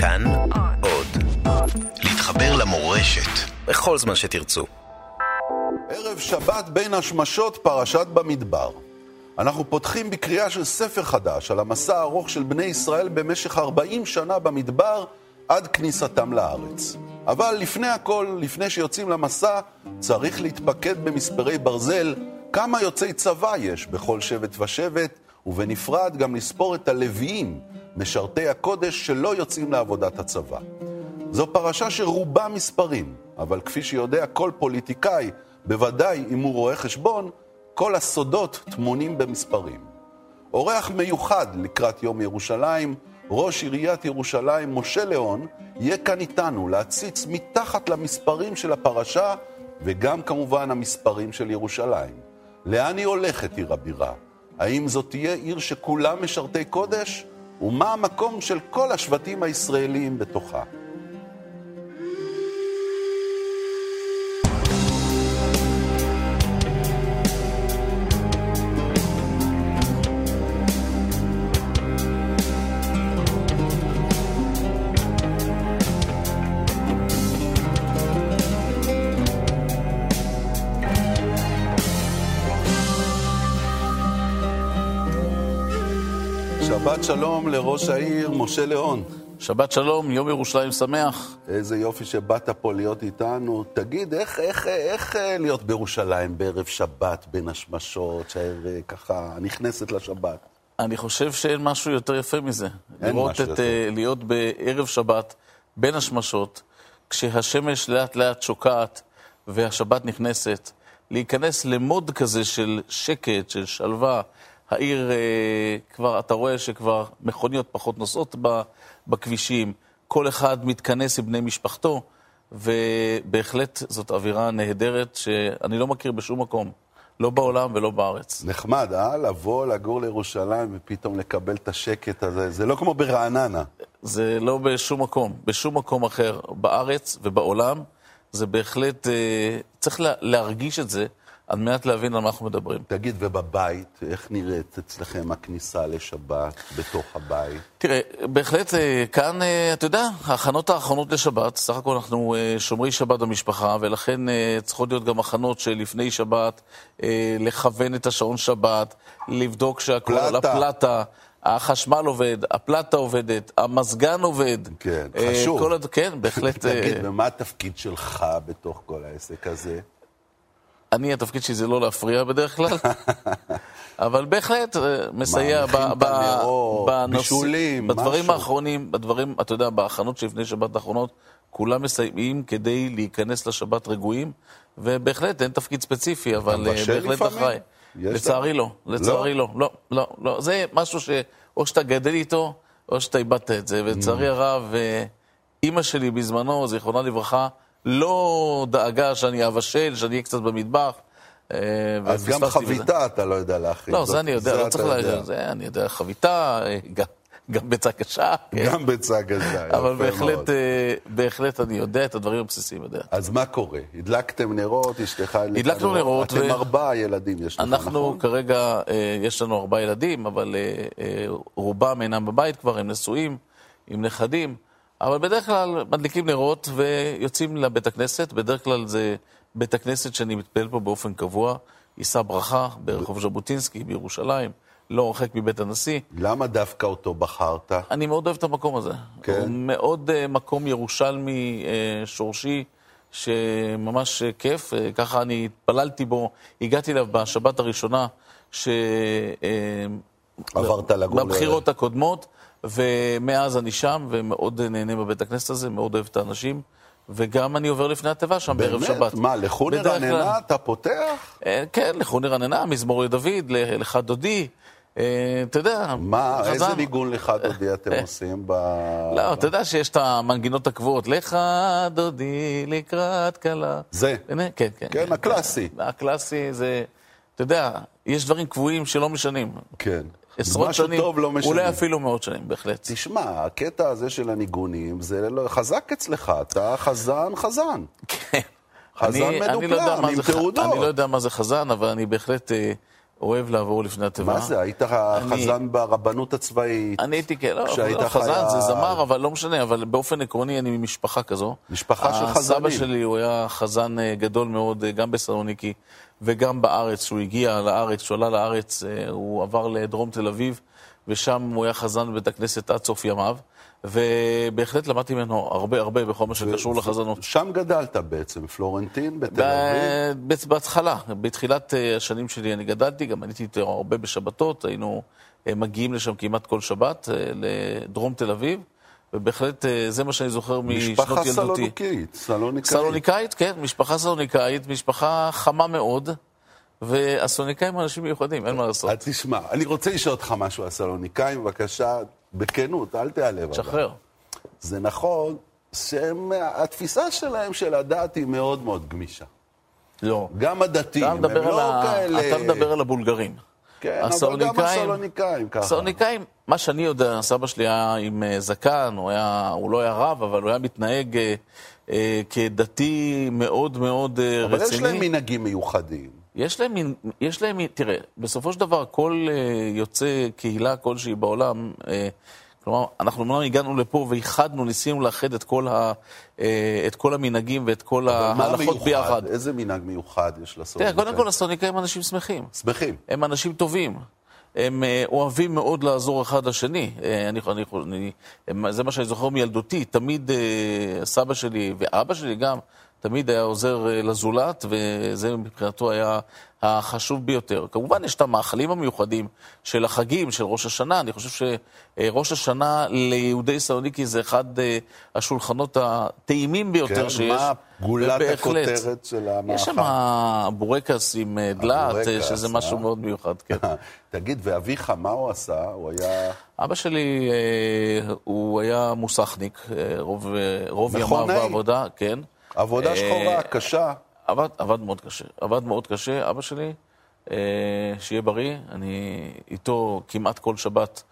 כאן עוד. להתחבר למורשת בכל זמן שתרצו. ערב שבת בין השמשות, פרשת במדבר. אנחנו פותחים בקריאה של ספר חדש על המסע הארוך של בני ישראל במשך 40 שנה במדבר עד כניסתם לארץ. אבל לפני הכל, לפני שיוצאים למסע, צריך להתפקד במספרי ברזל כמה יוצאי צבא יש בכל שבט ושבט, ובנפרד גם לספור את הלוויים, משרתי הקודש שלא יוצאים לעבודת הצבא. זו פרשה שרובה מספרים, אבל כפי שיודע כל פוליטיקאי, בוודאי אם הוא רואה חשבון, כל הסודות טמונים במספרים. אורח מיוחד לקראת יום ירושלים, ראש עיריית ירושלים, משה ליאון, יהיה כאן איתנו להציץ מתחת למספרים של הפרשה, וגם כמובן המספרים של ירושלים. לאן היא הולכת עיר הבירה? האם זאת תהיה עיר שכולה משרתי קודש? ומה המקום של כל השבטים הישראליים בתוכה? שלום לראש העיר משה ליאון. שבת שלום, יום ירושלים שמח. איזה יופי שבאת פה להיות איתנו. תגיד, איך, איך, איך אה, להיות בירושלים בערב שבת בין השמשות, שהעיר אה, ככה נכנסת לשבת? אני חושב שאין משהו יותר יפה מזה. אין לראות משהו את, יותר. אה, להיות בערב שבת בין השמשות, כשהשמש לאט לאט שוקעת והשבת נכנסת, להיכנס למוד כזה של שקט, של שלווה. העיר, אה, כבר, אתה רואה שכבר מכוניות פחות נוסעות ב- בכבישים, כל אחד מתכנס עם בני משפחתו, ובהחלט זאת אווירה נהדרת שאני לא מכיר בשום מקום, לא בעולם ולא בארץ. נחמד, אה? לבוא, לגור לירושלים ופתאום לקבל את השקט הזה. זה לא כמו ברעננה. זה לא בשום מקום, בשום מקום אחר בארץ ובעולם. זה בהחלט, אה, צריך לה, להרגיש את זה על מנת להבין על מה אנחנו מדברים. תגיד, ובבית, איך נראית אצלכם הכניסה לשבת בתוך הבית? תראה, בהחלט אה, כאן, אה, אתה יודע, ההכנות האחרונות לשבת, סך הכל אנחנו אה, שומרי שבת במשפחה, ולכן צריכות להיות גם הכנות שלפני שבת, לכוון את השעון שבת, לבדוק שהכל על פלטה. הפלטה. החשמל עובד, הפלטה עובדת, המזגן עובד. כן, חשוב. כל. כן, בהחלט. תגיד, ומה התפקיד שלך בתוך כל העסק הזה? אני, התפקיד שלי זה לא להפריע בדרך כלל, אבל בהחלט אה, מסייע את הנרות, בנושא- בישולים, בדברים משהו. האחרונים, בדברים, אתה יודע, בהכנות שלפני שבת האחרונות, כולם מסייעים כדי להיכנס לשבת רגועים, ובהחלט אין תפקיד ספציפי, אבל אה, בהחלט? אחראי. לצערי לא, לצערי לא, לא, לא, לא. זה משהו שאו שאתה גדל איתו, או שאתה איבדת את זה, ולצערי הרב, אה, אימא שלי בזמנו, זיכרונה לברכה, לא דאגה שאני אבשל, שאני אהיה קצת במטבח. אה, אז גם ופספסתי בזה. חביתה אתה לא יודע להכין. לא, זאת- זה אני יודע, לא אתה צריך יודע. ל... זה אני יודע, חביתה, אה, גם- גם ביצה קשה. כן. גם ביצה אבל יפה בהחלט, מאוד. אה, בהחלט אני יודע את הדברים הבסיסיים, יודע. אז מה קורה? הדלקתם נרות, אשתך הדלקנו נרות, אתם ו- ארבעה ילדים יש לך, אנחנו נכון? כרגע, אה, יש לנו ארבעה ילדים, אבל רובם אינם בבית כבר, הם נשואים, עם נכדים, אבל בדרך כלל מדליקים נרות ויוצאים לבית הכנסת, בדרך כלל זה בית הכנסת שאני מתפלל פה באופן קבוע, יישא ברכה ברחוב ז'בוטינסקי בירושלים, לא הרחק מבית הנשיא. למה דווקא אותו בחרת? אני מאוד אוהב את המקום הזה. כן? הוא מאוד uh, מקום ירושלמי uh, שורשי, שממש uh, כיף. Uh, ככה אני התפללתי בו, הגעתי אליו בשבת הראשונה, ש... Uh, עברת לגור בבחירות הקודמות, ומאז אני שם, ומאוד נהנה בבית הכנסת הזה, מאוד אוהב את האנשים. וגם אני עובר לפני התיבה שם בערב שבת. באמת? מה, לחוני רננה אתה פותח? אה, כן, לחוני רננה, מזמור לדוד, לך דודי. אה, אתה יודע, מה, איזה חזן. ניגון לך דודי אתם עושים ב... לא, אתה יודע שיש את המנגינות הקבועות, לך דודי לקראת כלה. זה. כן, כן. כן, הקלאסי. הקלאסי זה, אתה יודע, יש דברים קבועים שלא משנים. כן. עשרות משהו שנים, טוב לא משנה. אולי אפילו מאות שנים, בהחלט. תשמע, הקטע הזה של הניגונים, זה לא- חזק אצלך, אתה חזן חזן. כן. חזן אני- אני לא עם זה תעודות. אני לא יודע מה זה חזן, אבל אני בהחלט אה, אוהב לעבור לפני התיבה. מה זה, היית חזן ברבנות הצבאית? אני הייתי, כן, לא, לא, חזן חייל. זה זמר, אבל לא משנה, אבל באופן עקרוני אני ממשפחה כזו. משפחה של הסבא חזנים. שלי הוא היה חזן אה, גדול מאוד, אה, גם בסלוניקי וגם בארץ. כשהוא הגיע לארץ, כשהוא עלה לארץ, אה, הוא עבר לדרום תל אביב, ושם הוא היה חזן בבית הכנסת עד סוף ימיו. ובהחלט למדתי ממנו הרבה הרבה בכל מה שקשור לחזנות. שם גדלת בעצם, פלורנטין, בתל אביב. ב- בהתחלה, בתחילת אה, השנים שלי אני גדלתי, גם הייתי איתו הרבה בשבתות, היינו אה, מגיעים לשם כמעט כל שבת, לדרום תל אביב, ובהחלט אה, זה מה שאני זוכר משנות משפחה ילדותי. סלוניקית, סלוניקאית. סלוניקאית, כן, משפחה סלוניקאית, משפחה חמה מאוד, והסלוניקאים הם אנשים מיוחדים, אין מה לעשות. אז תשמע, אני רוצה לשאול אותך משהו על סלוניקאים, בבקשה, בכנות, אל תיעלב. אבל. שחרר. זה נכון שהתפיסה שלהם של הדת היא מאוד מאוד גמישה. לא. גם הדתיים, הם לא. כאלה... אתה מדבר על הבולגרים. כן, אבל גם הסלוניקאים ככה. הסלוניקאים, מה שאני יודע, סבא שלי היה עם אה, זקן, הוא, היה, הוא לא היה רב, אבל הוא היה מתנהג אה, אה, כדתי מאוד מאוד אה, אבל רציני. יש להם מנהגים מיוחדים. יש להם, יש להם, תראה, בסופו של דבר, כל אה, יוצא קהילה כלשהי בעולם, אה, כלומר, אנחנו אומנם הגענו לפה ואיחדנו, ניסינו לאחד את כל, ה, אה, את כל המנהגים ואת כל ההלכות? ביחד. איזה מנהג מיוחד יש תראה, לסלוניקאים? קודם כל הסלוניקאים הם אנשים שמחים. שמחים. הם אנשים טובים. הם אה, אוהבים מאוד לעזור אחד לשני. אה, אני, אני, אני, זה מה שאני זוכר מילדותי. תמיד סבא שלי ואבא שלי גם, תמיד היה עוזר אה, לזולת, וזה מבחינתו היה החשוב ביותר. כמובן, יש את המאכלים המיוחדים של החגים, של ראש השנה. אני חושב שראש השנה ליהודי סלוניקי זה אחד אה, השולחנות הטעימים ביותר כן, שיש. מה גולת ובהחלט. הכותרת של המאכל? יש שם בורקס עם אה, דלעת, אה, הבורקס, שזה משהו אה? מאוד מיוחד, כן. תגיד, ואביך, מה הוא עשה? הוא היה... אבא שלי, אה, הוא היה מוסכניק, אה, רוב, אה, רוב ימיו. בעבודה, כן. עבודה אה, שחורה, קשה. עבד, עבד מאוד קשה, עבד מאוד קשה, אבא שלי, אה, שיהיה בריא, אני איתו כמעט כל שבת,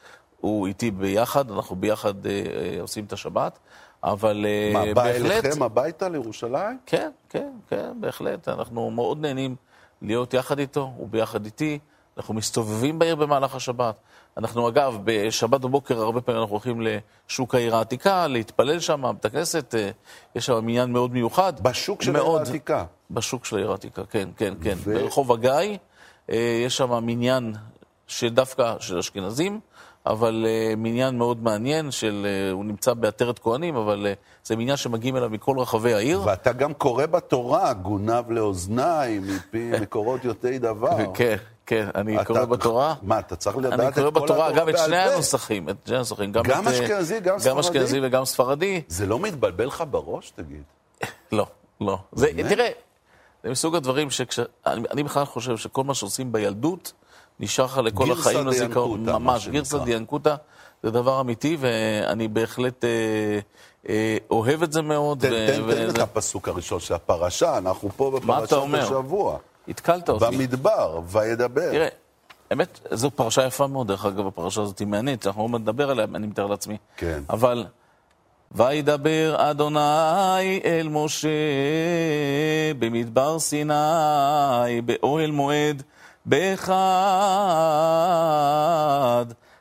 הוא איתי ביחד, אנחנו ביחד אה, עושים את השבת, אבל אה, מה, בא בהחלט... אליכם הביתה לירושלים? כן, כן, כן, בהחלט. אנחנו מאוד נהנים להיות יחד איתו, הוא ביחד איתי. אנחנו מסתובבים בעיר במהלך השבת. אנחנו, אגב, בשבת בבוקר הרבה פעמים אנחנו הולכים לשוק העיר העתיקה, להתפלל שם, בית הכנסת, אה, יש שם מניין מאוד מיוחד. בשוק של העיר. העתיקה. בשוק של העיר העתיקה, כן, כן, כן. ו- ברחוב הגיא אה, יש שם מניין שדווקא של אשכנזים, אבל אה, מניין מאוד מעניין, של, הוא נמצא בעטרת כהנים, אבל זה מניין שמגיעים אליו מכל רחבי העיר. ואתה גם קורא בתורה, גונב לאוזניים, מפי מקורות יוצאי דבר. כן, כן, אני אתה- קורא בתורה. מה, אתה צריך לדעת אני את קורא כל בתורה, אגב, את שני. הנוסחים, את שני הנוסחים. גם אה, אשכנזי, גם גם ספרדי? אשכנזי וגם ספרדי. זה לא מתבלבל לך בראש, תגיד? לא, לא. זה? תראה, זה מסוג הדברים שכש... אני, אני בכלל חושב שכל מה שעושים בילדות, נשאר לך לכל החיים לזיכרון. ממש. גירסא דיאנקותא, זה דבר אמיתי, ואני בהחלט אה, אה, אוהב את זה מאוד. תן, ו- תן, תן את הפסוק הראשון של הפרשה, אנחנו פה מה אתה בפרשת אומר? השבוע. התקלת אותי. במדבר, וידבר. תראה, האמת, זו פרשה יפה מאוד, דרך אגב, הפרשה הזאת היא מעניינת, אנחנו עוד מעט נדבר עליה, אני מתאר לעצמי. כן. אבל, וידבר אדוני אל משה במדבר סיני, באוהל מועד, באחד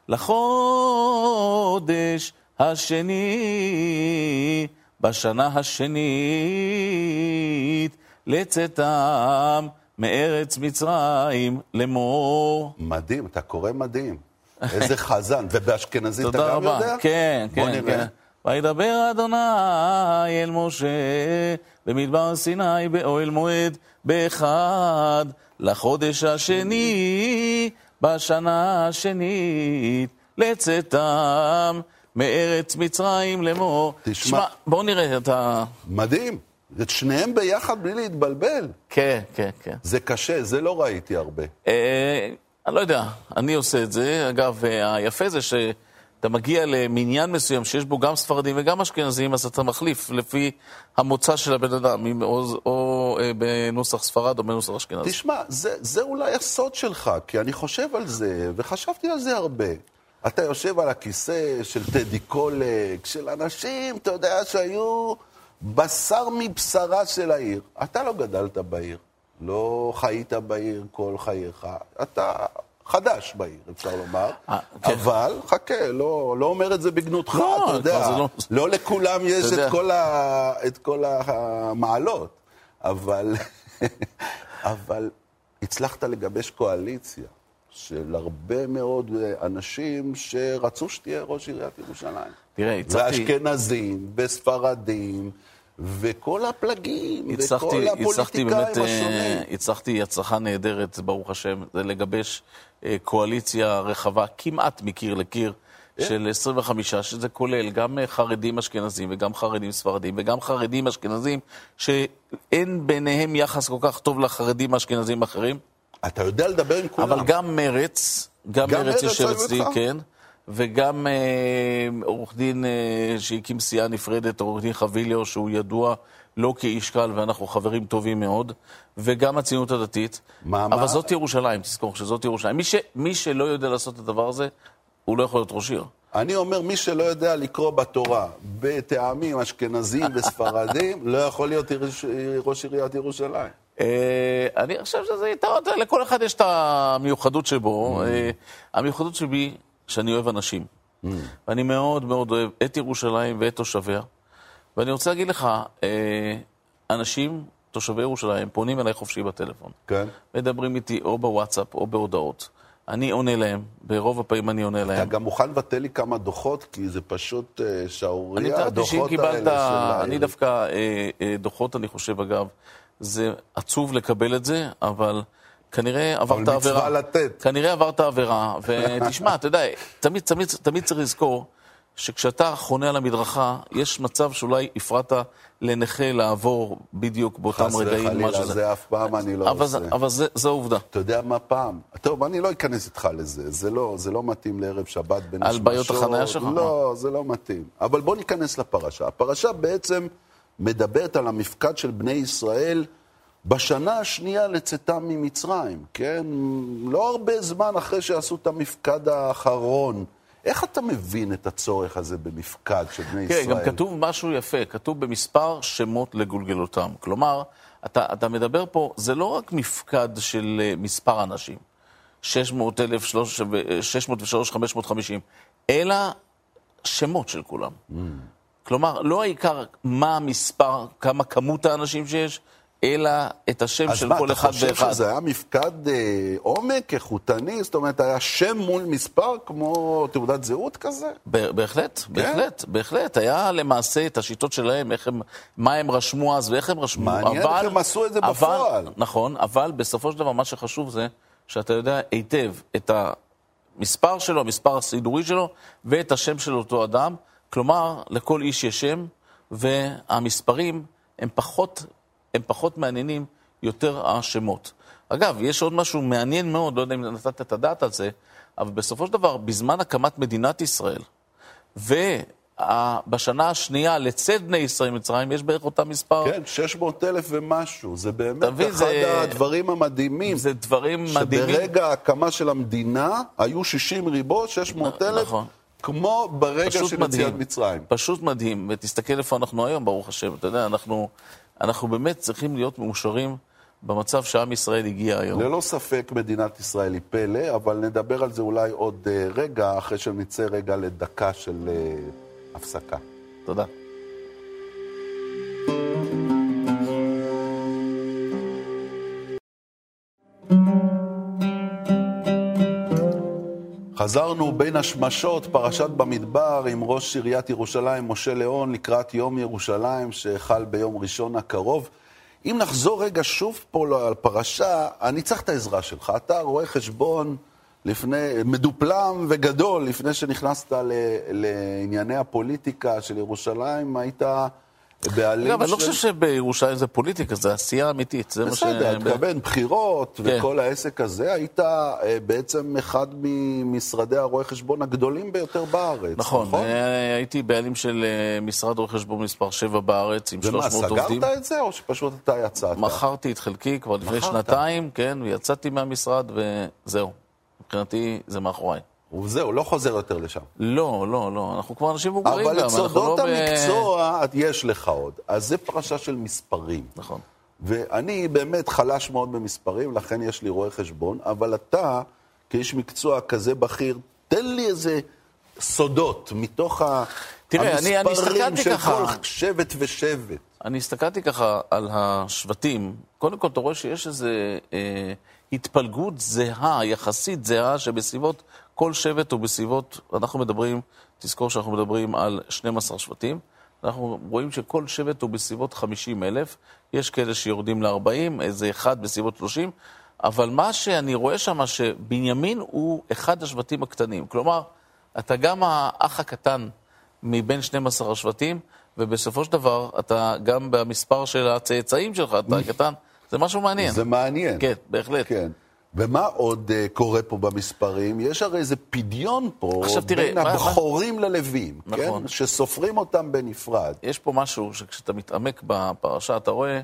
לחודש השני, בשנה השנית, לצאתם מארץ מצרים לאמור. מדהים, אתה קורא מדהים. איזה חזן. ובאשכנזית אתה תודה גם רבה. יודע? כן, בוא כן, נראה. כן. וידבר אדוני אל משה במדבר סיני באוהל מועד באחד לחודש השני בשנה השנית לצאתם מארץ מצרים לאמור. תשמע. בואו נראה את ה... מדהים. את שניהם ביחד בלי להתבלבל. כן, כן, כן. זה קשה, זה לא ראיתי הרבה. אה, אני לא יודע, אני עושה את זה. אגב, אה, היפה זה שאתה מגיע למניין מסוים שיש בו גם ספרדים וגם אשכנזים, אז אתה מחליף לפי המוצא של הבן אדם, או, או אה, בנוסח ספרד או בנוסח אשכנזי. תשמע, זה, זה אולי הסוד שלך, כי אני חושב על זה, וחשבתי על זה הרבה. אתה יושב על הכיסא של טדי קולק, של אנשים, אתה יודע, שהיו בשר מבשרה של העיר. אתה לא גדלת בעיר. לא חיית בעיר כל חייך. אתה חדש בעיר, אפשר לומר. אה, כן. אבל, חכה, לא, לא אומר את זה בגנותך, לא, אתה יודע. לא- לא לכולם יש. את כל, ה, את כל המעלות, אבל, אבל הצלחת לגבש קואליציה של הרבה מאוד אנשים שרצו שתהיה ראש עיריית ירושלים. תראה, הצלחתי... ואשכנזים, וספרדים, וכל הפלגים, הצלחתי, וכל הפוליטיקאים באמת, השונים. אה, הצלחתי הצלחה נהדרת, ברוך השם, זה לגבש אה, קואליציה רחבה, כמעט מקיר לקיר, כן. של 25, שזה כולל גם אה, חרדים אשכנזים וגם חרדים ספרדים וגם חרדים אשכנזים, שאין ביניהם יחס כל כך טוב לחרדים האשכנזים האחרים, אתה יודע לדבר עם כולם. אבל גם מרץ, גם גם מרץ יושב אצלי? כן. וגם אה, עורך דין אה, שהקים סיעה נפרדת, עורך דין חביליו, שהוא ידוע לא כאיש קל, ואנחנו חברים טובים מאוד, וגם הציונות הדתית. מה, אבל מה? זאת ירושלים, תזכור שזאת ירושלים. מי, ש, מי שלא יודע לעשות את הדבר הזה, הוא לא יכול להיות ראש עיר. אני אומר, מי שלא יודע לקרוא בתורה בטעמים אשכנזים וספרדים, לא יכול להיות ראש- ראש עיריית ירושלים. אה, אני חושב שזה יתרון, לכל אחד יש את המיוחדות שבו. אה, המיוחדות שבי, שאני אוהב אנשים. ואני מאוד מאוד אוהב את ירושלים ואת תושביה. ואני רוצה להגיד לך, אה, אנשים, תושבי ירושלים, פונים אליי חופשי בטלפון. כן? מדברים איתי או בוואטסאפ או בהודעות. אני עונה להם, ברוב הפעמים אני עונה אתה להם. גם מוכן לבטל לי כמה דוחות, כי זה פשוט אה, שערורייה, הדוחות האלה של... אני דווקא, אה, אה, דוחות, אני חושב, אגב, זה עצוב לקבל את זה, אבל כנראה עברת מצווה עבירה. לתת. כנראה עברת עבירה, ותשמע, אתה יודע, תמיד, תמיד, תמיד צריך לזכור שכשאתה חונה על המדרכה, יש מצב שאולי הפרעת לנכה לעבור בדיוק באותם חס רגעים. מה וחלילה. זה אף פעם אני לא אבל, עושה. זה- אבל זה, זו עובדה. אתה יודע מה פעם? טוב, אני לא אכנס איתך לזה, זה לא, זה לא מתאים לערב שבת בין על השמשות. בעיות החנייה שלך? לא, זה לא מתאים. אבל בוא ניכנס לפרשה. הפרשה בעצם מדברת על המפקד של בני ישראל בשנה השנייה לצאתם ממצרים, כן? לא הרבה זמן אחרי שעשו את המפקד האחרון. איך אתה מבין את הצורך הזה במפקד של בני תראה, ישראל? גם כתוב משהו יפה, כתוב במספר שמות לגולגלותם. כלומר, אתה, אתה מדבר פה, זה לא רק מפקד של אה, מספר אנשים, 600 אלף, 603, 550, אלא שמות של כולם. כלומר, לא העיקר מה המספר, כמה כמות האנשים שיש, אלא את השם אז של מה, כל אתה אחד חושב ואחד. שזה היה מפקד אה, עומק, איכותני? זאת אומרת, היה שם מול מספר כמו תעודת זהות כזה? בהחלט, כן? בהחלט, בהחלט. היה למעשה את השיטות שלהם, איך הם, מה הם רשמו אז ואיך הם רשמו. מעניין איך הם עשו את זה אבל- בפועל. נכון, אבל בסופו של דבר מה שחשוב זה שאתה יודע היטב את המספר שלו, המספר הסידורי שלו, ואת השם של אותו אדם. כלומר, לכל איש יש שם, והמספרים הם פחות, הם פחות מעניינים, יותר השמות. אגב, יש עוד משהו מעניין מאוד, לא יודע אם נתת את הדעת על זה, אבל בסופו של דבר, בזמן הקמת מדינת ישראל, ובשנה השנייה לצאת בני ישראל ממצרים, יש בערך אותה מספר. כן, 600 אלף ומשהו. זה באמת מבין, אחד זה- הדברים המדהימים. זה דברים מדהימים. שברגע ההקמה של המדינה היו 60 ריבו, 600 אלף, נכון. כמו ברגע של יציאת. מצרים. פשוט מדהים, ותסתכל איפה אנחנו היום, ברוך השם. אתה יודע, אנחנו, אנחנו באמת צריכים להיות מאושרים במצב שעם ישראל הגיע היום. ללא ספק מדינת ישראל היא פלא, אבל נדבר על זה אולי עוד אה, רגע, אחרי שנצא רגע לדקה של אה, הפסקה. תודה. חזרנו בין השמשות, פרשת במדבר, עם ראש עיריית ירושלים, משה ליאון, לקראת יום ירושלים, שחל ביום ראשון הקרוב. אם נחזור רגע שוב פה על פרשה, אני צריך את העזרה שלך. אתה רואה חשבון לפני, מדופלם וגדול, לפני שנכנסת ל, לענייני הפוליטיקה של ירושלים, היית בעלים אגב, אני לא חושב שבירושלים זה פוליטיקה, זה עשייה אמיתית. זה מה ש... בסדר, אתה מתכוון בחירות כן. וכל העסק הזה, היית אה, בעצם אחד ממשרדי הרואי חשבון הגדולים ביותר בארץ, נכון, אה, הייתי בעלים של אה, משרד רואי חשבון מספר 7 בארץ, עם ומה, 300 עובדים. סגרת את זה, או שפשוט אתה יצאת? מכרתי את חלקי כבר לפני מכרת? שנתיים, כן, ויצאתי מהמשרד, וזהו. מבחינתי זה מאחוריי. וזהו, לא חוזר יותר לשם. לא, לא, לא, אנחנו כבר אנשים מבוגרים גם, אבל את אנחנו סודות לא ב- המקצוע את- יש לך עוד. אז זה פרשה של מספרים. נכון. ואני באמת חלש מאוד במספרים, לכן יש לי רואה חשבון, אבל אתה, כאיש מקצוע כזה בכיר, תן לי איזה סודות מתוך תראה, אני, אני המספרים של ככה, כל שבט ושבט. אני הסתכלתי ככה על השבטים. קודם כל, אתה רואה שיש איזו אה, התפלגות זהה, יחסית זהה, שבסביבות, כל שבט הוא בסביבות, אנחנו מדברים, תזכור שאנחנו מדברים על 12 שבטים. אנחנו רואים שכל שבט הוא בסביבות 50 אלף, יש כאלה שיורדים ל-40, איזה אחד בסביבות 30, אבל מה שאני רואה שם, שבנימין הוא אחד השבטים הקטנים. כלומר, אתה גם האח הקטן מבין 12 השבטים, ובסופו של דבר, אתה גם במספר של הצאצאים שלך, אתה קטן. זה משהו מעניין. זה מעניין. כן, בהחלט. כן. ומה עוד uh, קורה פה במספרים? יש הרי איזה פדיון פה עכשיו, תראה, בין מה- הבכורים ללווים, נכון. כן? שסופרים אותם בנפרד. יש פה משהו שכשאתה מתעמק בפרשה, אתה רואה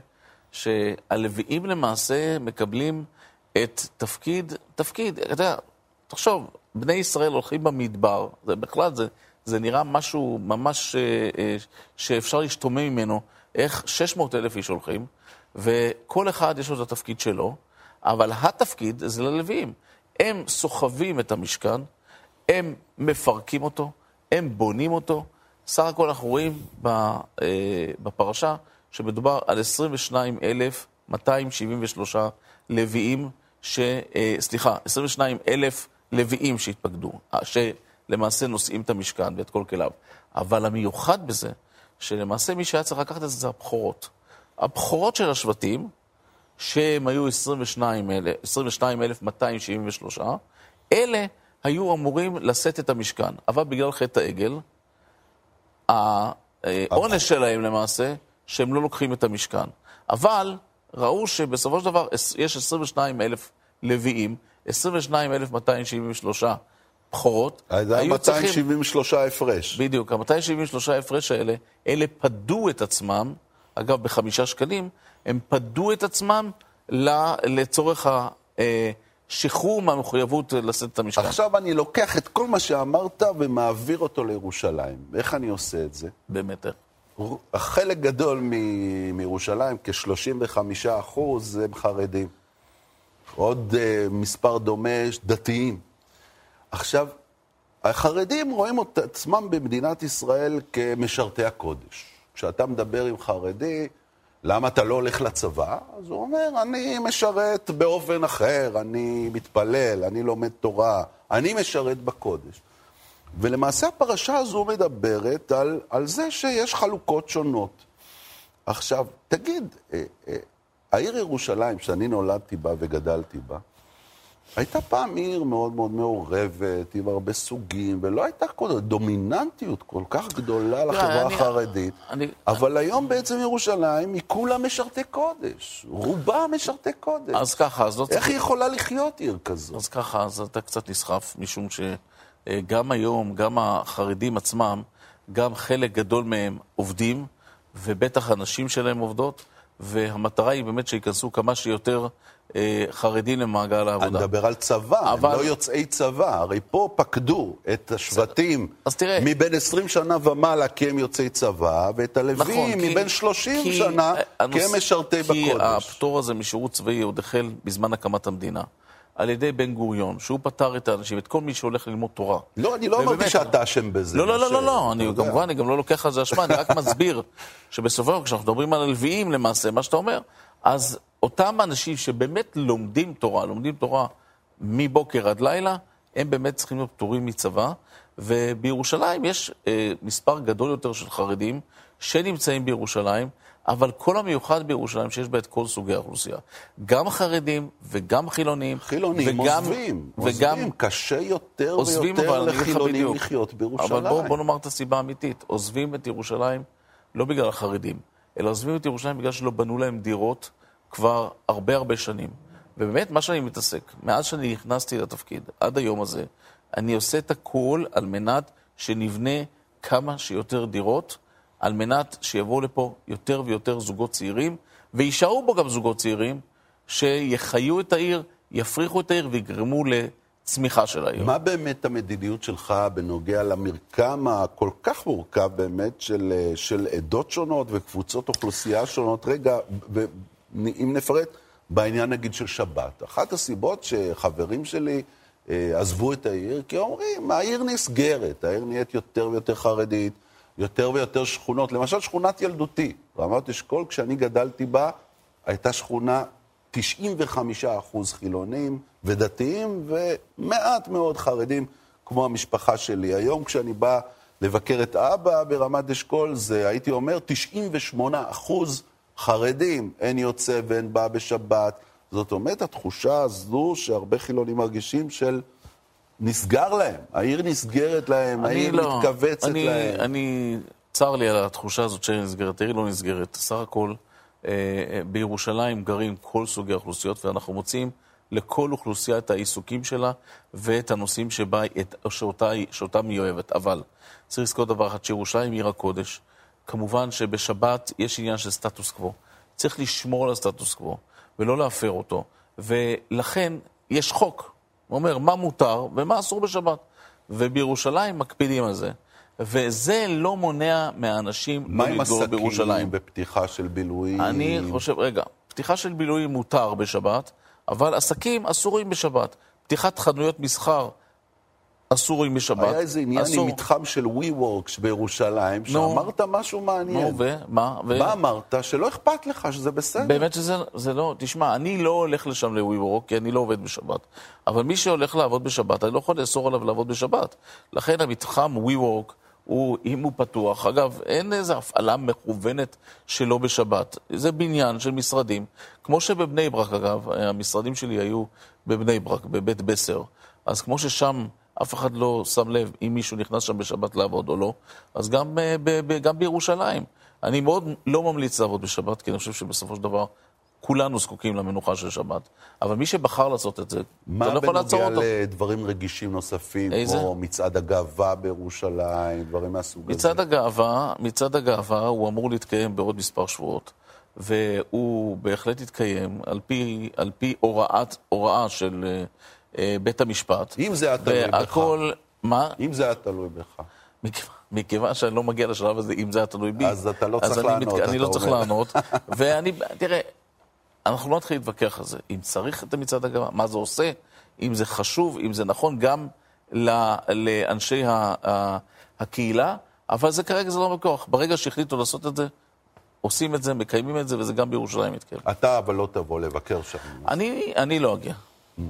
שהלוויים למעשה מקבלים את תפקיד, תפקיד, אתה יודע, תחשוב, בני ישראל הולכים במדבר, זה בכלל, זה, זה נראה משהו ממש אה, אה, שאפשר להשתומם ממנו, איך 600 אלף איש הולכים, וכל אחד יש לו את התפקיד שלו, אבל התפקיד זה ללוויים. הם סוחבים את המשכן, הם מפרקים אותו, הם בונים אותו. סך הכל אנחנו רואים אה, בפרשה שמדובר על 22,273 לוויים, ש, אה, סליחה, 22,000 לוויים שהתפקדו, אה, שלמעשה נושאים את המשכן ואת כל כליו. אבל המיוחד בזה, שלמעשה מי שהיה צריך לקחת את זה זה הבכורות. הבכורות של השבטים, שהם היו 22,273, אלה היו אמורים לשאת את המשכן. אבל בגלל חטא העגל, העונש שלהם למעשה, שהם לא לוקחים את המשכן. אבל ראו שבסופו של דבר יש 22 אלף לוויים, 22,273 בכורות. זה היה היו צריכים- 273 הפרש. בדיוק, ה-273 ההפרש האלה, אלה פדו את עצמם, אגב, בחמישה שקלים, הם פדו את עצמם לצורך השחרור מהמחויבות לשאת את המשכן. עכשיו אני לוקח את כל מה שאמרת ומעביר אותו לירושלים. איך אני עושה את זה? באמת. חלק גדול מ- מירושלים, כ-35 אחוז, הם חרדים. עוד uh, מספר דומה, דתיים. עכשיו, החרדים רואים את עצמם במדינת ישראל כמשרתי הקודש. כשאתה מדבר עם חרדי, למה אתה לא הולך לצבא? אז הוא אומר, אני משרת באופן אחר, אני מתפלל, אני לומד תורה, אני משרת בקודש. ולמעשה הפרשה הזו מדברת על, על זה שיש חלוקות שונות. עכשיו, תגיד, אה, אה, העיר ירושלים, שאני נולדתי בה וגדלתי בה, הייתה פעם עיר מאוד מאוד מעורבת, עם הרבה סוגים, ולא הייתה כל דומיננטיות כל כך גדולה לחברה החרדית. אבל היום בעצם ירושלים היא כולה משרתי קודש. רובה משרתי קודש. אז ככה, אז לא צריך... איך היא יכולה לחיות עיר כזו? אז ככה, אז אתה קצת נסחף, משום שגם היום, גם החרדים עצמם, גם חלק גדול מהם עובדים, ובטח הנשים שלהם עובדות, והמטרה היא באמת שייכנסו כמה שיותר אה, חרדים למעגל אני העבודה. מדבר על צבא, אבל- הם לא יוצאי צבא. הרי פה פקדו את השבטים אז תראה- מבין 20 שנה ומעלה כי הם יוצאי צבא, ואת הלווים נכון, כי- מבין 30 כי שנה הנוס- כי הם משרתי כי בקודש. הפטור הזה משירות צבאי עוד החל בזמן הקמת המדינה, על ידי בן גוריון, שהוא פטר את האנשים, את כל מי שהולך ללמוד תורה. לא, אני לא אמרתי שאתה אשם בזה. לא, לא, לא, לא, לא, אני. כמובן, אני גם לא לוקח על זה אשמה, אני רק מסביר שבסופו של כשאנחנו מדברים על הלוויים למעשה, מה שאתה אומר, אז אותם אנשים שבאמת לומדים תורה, לומדים תורה מבוקר עד לילה, הם באמת צריכים להיות פטורים מצבא, ובירושלים יש אה, מספר גדול יותר של חרדים שנמצאים בירושלים, אבל כל המיוחד בירושלים שיש בה את כל סוגי האוכלוסייה. גם חרדים וגם חילונים. חילונים וגם, עוזבים, וגם, עוזבים, קשה יותר עוזבים, ויותר לחילונים בדיוק. לחיות בירושלים. אבל בוא, בוא נאמר את הסיבה האמיתית. עוזבים את ירושלים לא בגלל החרדים, אלא עוזבים את ירושלים בגלל שלא בנו להם דירות כבר הרבה הרבה שנים. ובאמת, מה שאני מתעסק, מאז שאני נכנסתי לתפקיד עד היום הזה, אני עושה את הכל על מנת שנבנה כמה שיותר דירות, על מנת שיבואו לפה יותר ויותר זוגות צעירים, ויישארו פה גם זוגות צעירים, שיחיו את העיר, יפריחו את העיר ויגרמו לצמיחה של העיר. מה באמת המדיניות שלך בנוגע למרקם הכל כך מורכב באמת של, אה, של עדות שונות וקבוצות אוכלוסייה שונות? רגע, אם נפרט, בעניין נגיד של שבת. אחת הסיבות שחברים שלי אה, עזבו את העיר, כי אומרים, העיר נסגרת, העיר נהיית יותר ויותר חרדית, יותר ויותר שכונות. למשל, שכונת ילדותי, רמת אשכול, כשאני גדלתי בה, הייתה שכונה 95 אחוז חילונים ודתיים ומעט מאוד חרדים, כמו המשפחה שלי. היום כשאני בא לבקר את אבא ברמת אשכול, זה, הייתי אומר, 98 אחוז חרדים, אין יוצא ואין בא בשבת. זאת אומרת, התחושה הזו שהרבה חילונים מרגישים של נסגר להם, העיר נסגרת להם, העיר לא, מתכווצת אני, להם. אני, צר לי על התחושה הזאת שהעיר נסגרת, העיר לא נסגרת. סך הכל, אה, אה, בירושלים גרים כל סוגי האוכלוסיות, ואנחנו מוצאים לכל אוכלוסייה את העיסוקים שלה ואת הנושאים שבה, את, שאותה, שאותם היא אוהבת. אבל צריך לזכור דבר אחד, שירושלים עיר הקודש. כמובן שבשבת יש עניין של סטטוס קוו. צריך לשמור על הסטטוס קוו ולא להפר אותו. ולכן יש חוק, הוא אומר מה מותר ומה אסור בשבת. ובירושלים מקפידים על זה. וזה לא מונע מהאנשים לא לגור בירושלים. מה עם עסקים בפתיחה של בילויים? אני חושב, רגע, פתיחה של בילויים מותר בשבת, אבל עסקים אסורים בשבת. פתיחת חנויות מסחר אסורים בשבת. היה איזה עניין אסור... עם מתחם של WeWorks בירושלים, שאמרת משהו מעניין. נו, ומה? ו... מה אמרת? שלא אכפת לך, שזה בסדר. באמת שזה לא... תשמע, אני לא הולך לשם ל-WeWork, כי אני לא עובד בשבת. אבל מי שהולך לעבוד בשבת, אני לא יכול לאסור עליו לעבוד בשבת. לכן המתחם WeWork, הוא, אם הוא פתוח, אגב, אין איזו הפעלה מכוונת שלו בשבת. זה בניין של משרדים, כמו שבבני ברק, אגב, המשרדים שלי היו בבני ברק, בבית בסר. אז כמו ששם... אף אחד לא שם לב אם מישהו נכנס שם בשבת לעבוד או לא, אז גם, אה, ב, ב, גם בירושלים. אני מאוד לא ממליץ לעבוד בשבת, כי אני חושב שבסופו של דבר כולנו זקוקים למנוחה של שבת. אבל מי שבחר לעשות את זה, אתה לא יכול לעצור אותו. מה בנוגע לדברים רגישים נוספים, איזה? כמו מצעד הגאווה בירושלים, דברים מהסוג הזה? מצעד הגאווה, מצעד הגאווה הוא אמור להתקיים בעוד מספר שבועות. והוא בהחלט יתקיים על פי, על פי הוראת, הוראה של אה, בית המשפט. אם זה היה תלוי בך. והכל, מה? אם זה היה תלוי בך. מכיוון שאני לא מגיע לשלב הזה, אם זה היה תלוי בי, אז אתה לא צריך לענות, מת... אני לא צריך לענות. ואני, תראה, אנחנו לא נתחיל להתווכח על זה. אם צריך את המצעד הגאווה, מה זה עושה, אם זה חשוב, אם זה נכון גם לאנשי הקהילה, אבל זה כרגע זה לא בכוח. ברגע שהחליטו לעשות את זה, עושים את זה, מקיימים את זה, וזה גם בירושלים מתקיים. אתה אבל לא תבוא לבקר שם. אני, אני לא אגיע. Mm.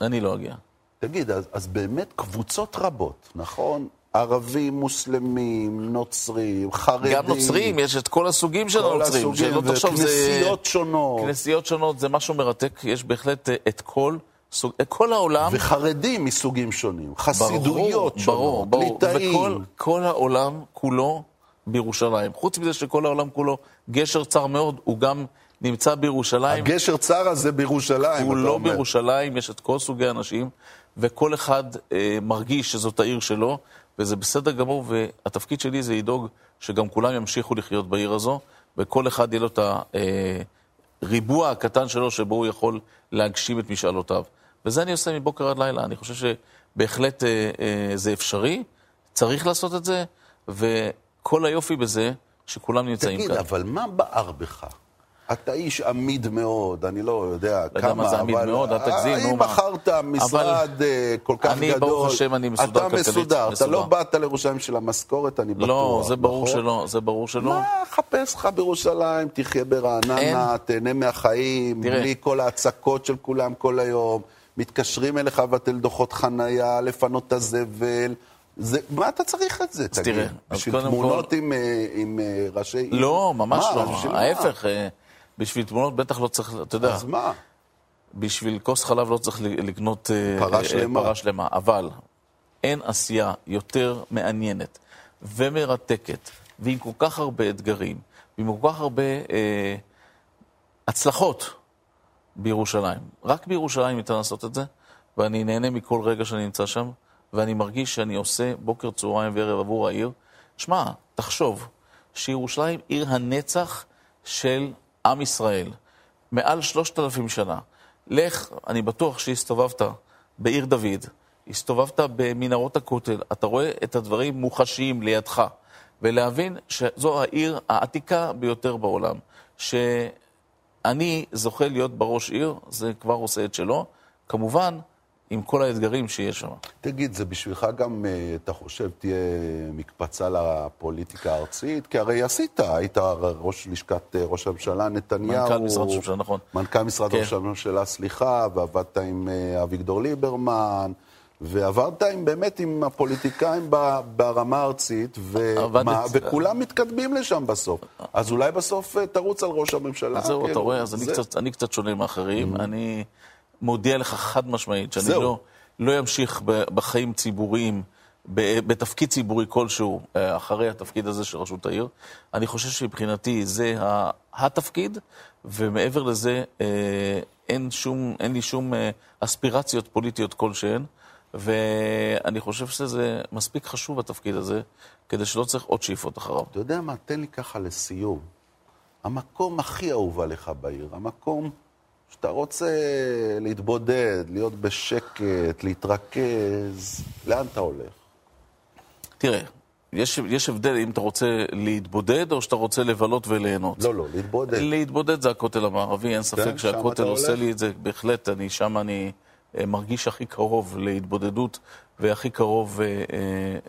אני לא אגיע. תגיד, אז, אז באמת קבוצות רבות, נכון? ערבים, מוסלמים, נוצרים, חרדים. גם נוצרים, יש את כל הסוגים של הנוצרים. כל הסוגים, וכנסיות זה... שונות. כנסיות שונות, זה משהו מרתק. יש בהחלט אה, את כל... סוג, אה, כל העולם... וחרדים מסוגים שונים, חסידויות ברור, שונות, ברור, ליטאים. וכל כל העולם כולו בירושלים. חוץ מזה שכל העולם כולו גשר צר מאוד, הוא גם נמצא בירושלים. הגשר צר הזה בירושלים, הוא לא אומר. בירושלים, יש את כל סוגי האנשים, וכל אחד אה, מרגיש שזאת העיר שלו, וזה בסדר גמור, והתפקיד שלי זה לדאוג שגם כולם ימשיכו לחיות בעיר הזו, וכל אחד יהיה לו את הריבוע הקטן שלו שבו הוא יכול להגשים את משאלותיו. וזה אני עושה מבוקר עד לילה. אני חושב שבהחלט אה, אה, זה אפשרי, צריך לעשות את זה, וכל היופי בזה שכולם נמצאים תגיד, כאן. תגיד, אבל מה בער בך? אתה איש עמיד מאוד, אני לא יודע כמה, אבל... לא יודע מה זה עמיד מאוד, אל תגזים, נו מה. אם מכרת משרד אה, כל כך אני, גדול... אני, ברוך השם, אני מסודר כלכלית. אתה מסודר, אתה לא באת לירושלים של המשכורת, אני בטוח. לא, זה ברור נכון? שלא, זה ברור שלא. מה, חפש לך בירושלים, תחיה ברעננה, תהנה מהחיים, בלי כל ההצקות של כולם כל היום. מתקשרים אליך ואתן דוחות חנייה, לפנות את הזבל. זה, מה אתה צריך את זה, תגיד? תראה, בשביל תמונות כל... עם, אה, עם אה, ראשי... לא, ממש מה, לא. ההפך. מה? בשביל תמונות בטח לא צריך, אתה יודע. אז מה? בשביל כוס חלב לא צריך לקנות אה, פרה אה, שלמה. פרה שלמה. אבל אין עשייה יותר מעניינת ומרתקת, ועם כל כך הרבה אתגרים, ועם כל כך הרבה אה, הצלחות בירושלים. רק בירושלים ניתן לעשות את זה, ואני נהנה מכל רגע שאני נמצא שם, ואני מרגיש שאני עושה בוקר, צהריים וערב עבור העיר. שמע, תחשוב שירושלים עיר הנצח של עם ישראל, מעל שלושת אלפים שנה. לך, אני בטוח שהסתובבת בעיר דוד, הסתובבת במנהרות הכותל, אתה רואה את הדברים מוחשיים לידך, ולהבין שזו העיר העתיקה ביותר בעולם, אני זוכה להיות בראש עיר, זה כבר עושה את שלו. כמובן, עם כל האתגרים שיש שם. תגיד, זה בשבילך גם, אה, אתה חושב, תהיה מקפצה לפוליטיקה הארצית? כי הרי עשית, היית ראש לשכת אה, ראש הממשלה נתניהו. מנכ"ל משרד ראש הממשלה, נכון. מנכ"ל משרד כן. ראש הממשלה, סליחה, ועבדת עם אה, אביגדור ליברמן. ועברת עם, באמת עם הפוליטיקאים ברמה הארצית, ומה, וכולם מתקדמים לשם בסוף. אז אולי בסוף תרוץ על ראש הממשלה. אז זהו, אתה כאילו, רואה, אז אני קצת, אני קצת שונה מאחרים. Mm-hmm. אני מודיע לך חד משמעית שאני לא, לא אמשיך בחיים ציבוריים, בתפקיד ציבורי כלשהו, אה, אחרי התפקיד הזה של ראשות העיר. אני חושב שמבחינתי זה התפקיד, ומעבר לזה אה, אין, שום, אין לי שום אה, אספירציות פוליטיות כלשהן. ואני חושב שזה מספיק חשוב, התפקיד הזה, כדי שלא צריך עוד שאיפות אחריו. אתה יודע מה? תן לי ככה לסיום. המקום הכי אהוב עליך בעיר, המקום שאתה רוצה להתבודד, להיות בשקט, להתרכז, לאן אתה הולך? תראה, יש, יש הבדל אם אתה רוצה להתבודד או שאתה רוצה לבלות וליהנות. לא, לא, להתבודד. להתבודד זה הכותל המערבי, אין ספק כן, שהכותל עושה לי את זה, בהחלט, אני שם אני אה, מרגיש הכי קרוב להתבודדות והכי קרוב אה, אה,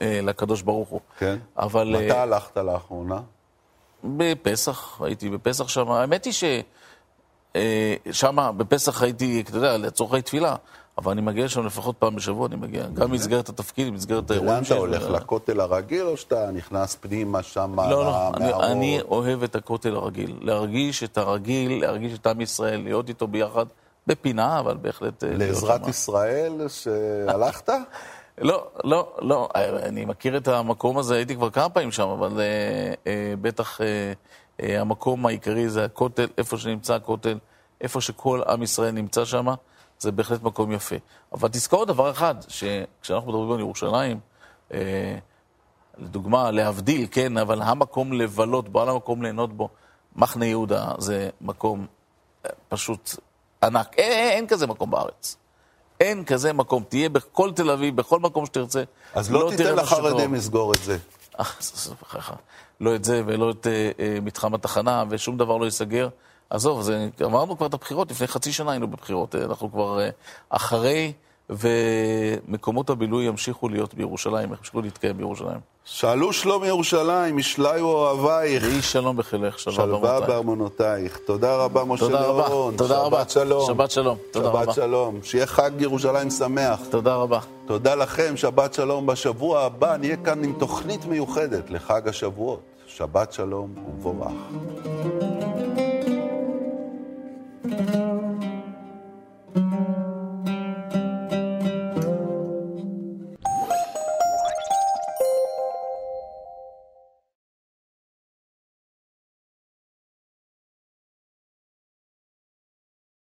אה, לקדוש ברוך הוא. כן? אבל... מתי אה, הלכת לאחרונה? בפסח, הייתי בפסח שם. האמת היא ש... אה, שם בפסח הייתי, אתה יודע, לצורכי תפילה, אבל אני מגיע שם לפחות פעם בשבוע, אני מגיע. גם במסגרת התפקיד, במסגרת האירועים שלי. לאן אתה הולך? לכותל הרגיל, או שאתה נכנס פנימה שם לא, לא, אני אוהב את הכותל הרגיל. להרגיש את הרגיל, להרגיש את עם ישראל, להיות איתו ביחד, בפינה, אבל בהחלט... אה, לעזרת ישראל שהלכת? לא, לא, לא. אני מכיר את המקום הזה, הייתי כבר כמה פעמים שם, אבל אה, בטח... אה, המקום העיקרי זה הכותל, איפה שנמצא הכותל, איפה שכל עם ישראל נמצא שם, זה בהחלט מקום יפה. אבל תזכור דבר אחד, שכשאנחנו מדברים על ירושלים, אה, לדוגמה, להבדיל, כן, אבל המקום לבלות בו, על המקום ליהנות בו, מחנה יהודה זה מקום אה, פשוט ענק. אין, אין, אין כזה מקום בארץ. אין כזה מקום. תהיה בכל תל אביב, בכל מקום שתרצה. אז לא, לא תיתן לחרדים לסגור את זה. לא את זה ולא את אה, אה, מתחם התחנה, ושום דבר לא ייסגר. עזוב, זה, אמרנו כבר את הבחירות, לפני חצי שנה היינו בבחירות. אה, אנחנו כבר אחרי, ומקומות הבילוי ימשיכו להיות בירושלים, ימשיכו להתקיים בירושלים. שאלו שלום ירושלים, ישליו אוהבייך. ויהי שלום בחילך, שלווה בארמונותייך. תודה רבה, משה ליאון. תודה רבה. שבת שלום. שבת שלום. תודה רבה. שבת שלום. שיהיה חג ירושלים שמח. תודה רבה. תודה לכם, שבת שלום. בשבוע הבא נהיה כאן עם תוכנית מיוחדת לחג השבועות. שבת שלום ומבורך. thank you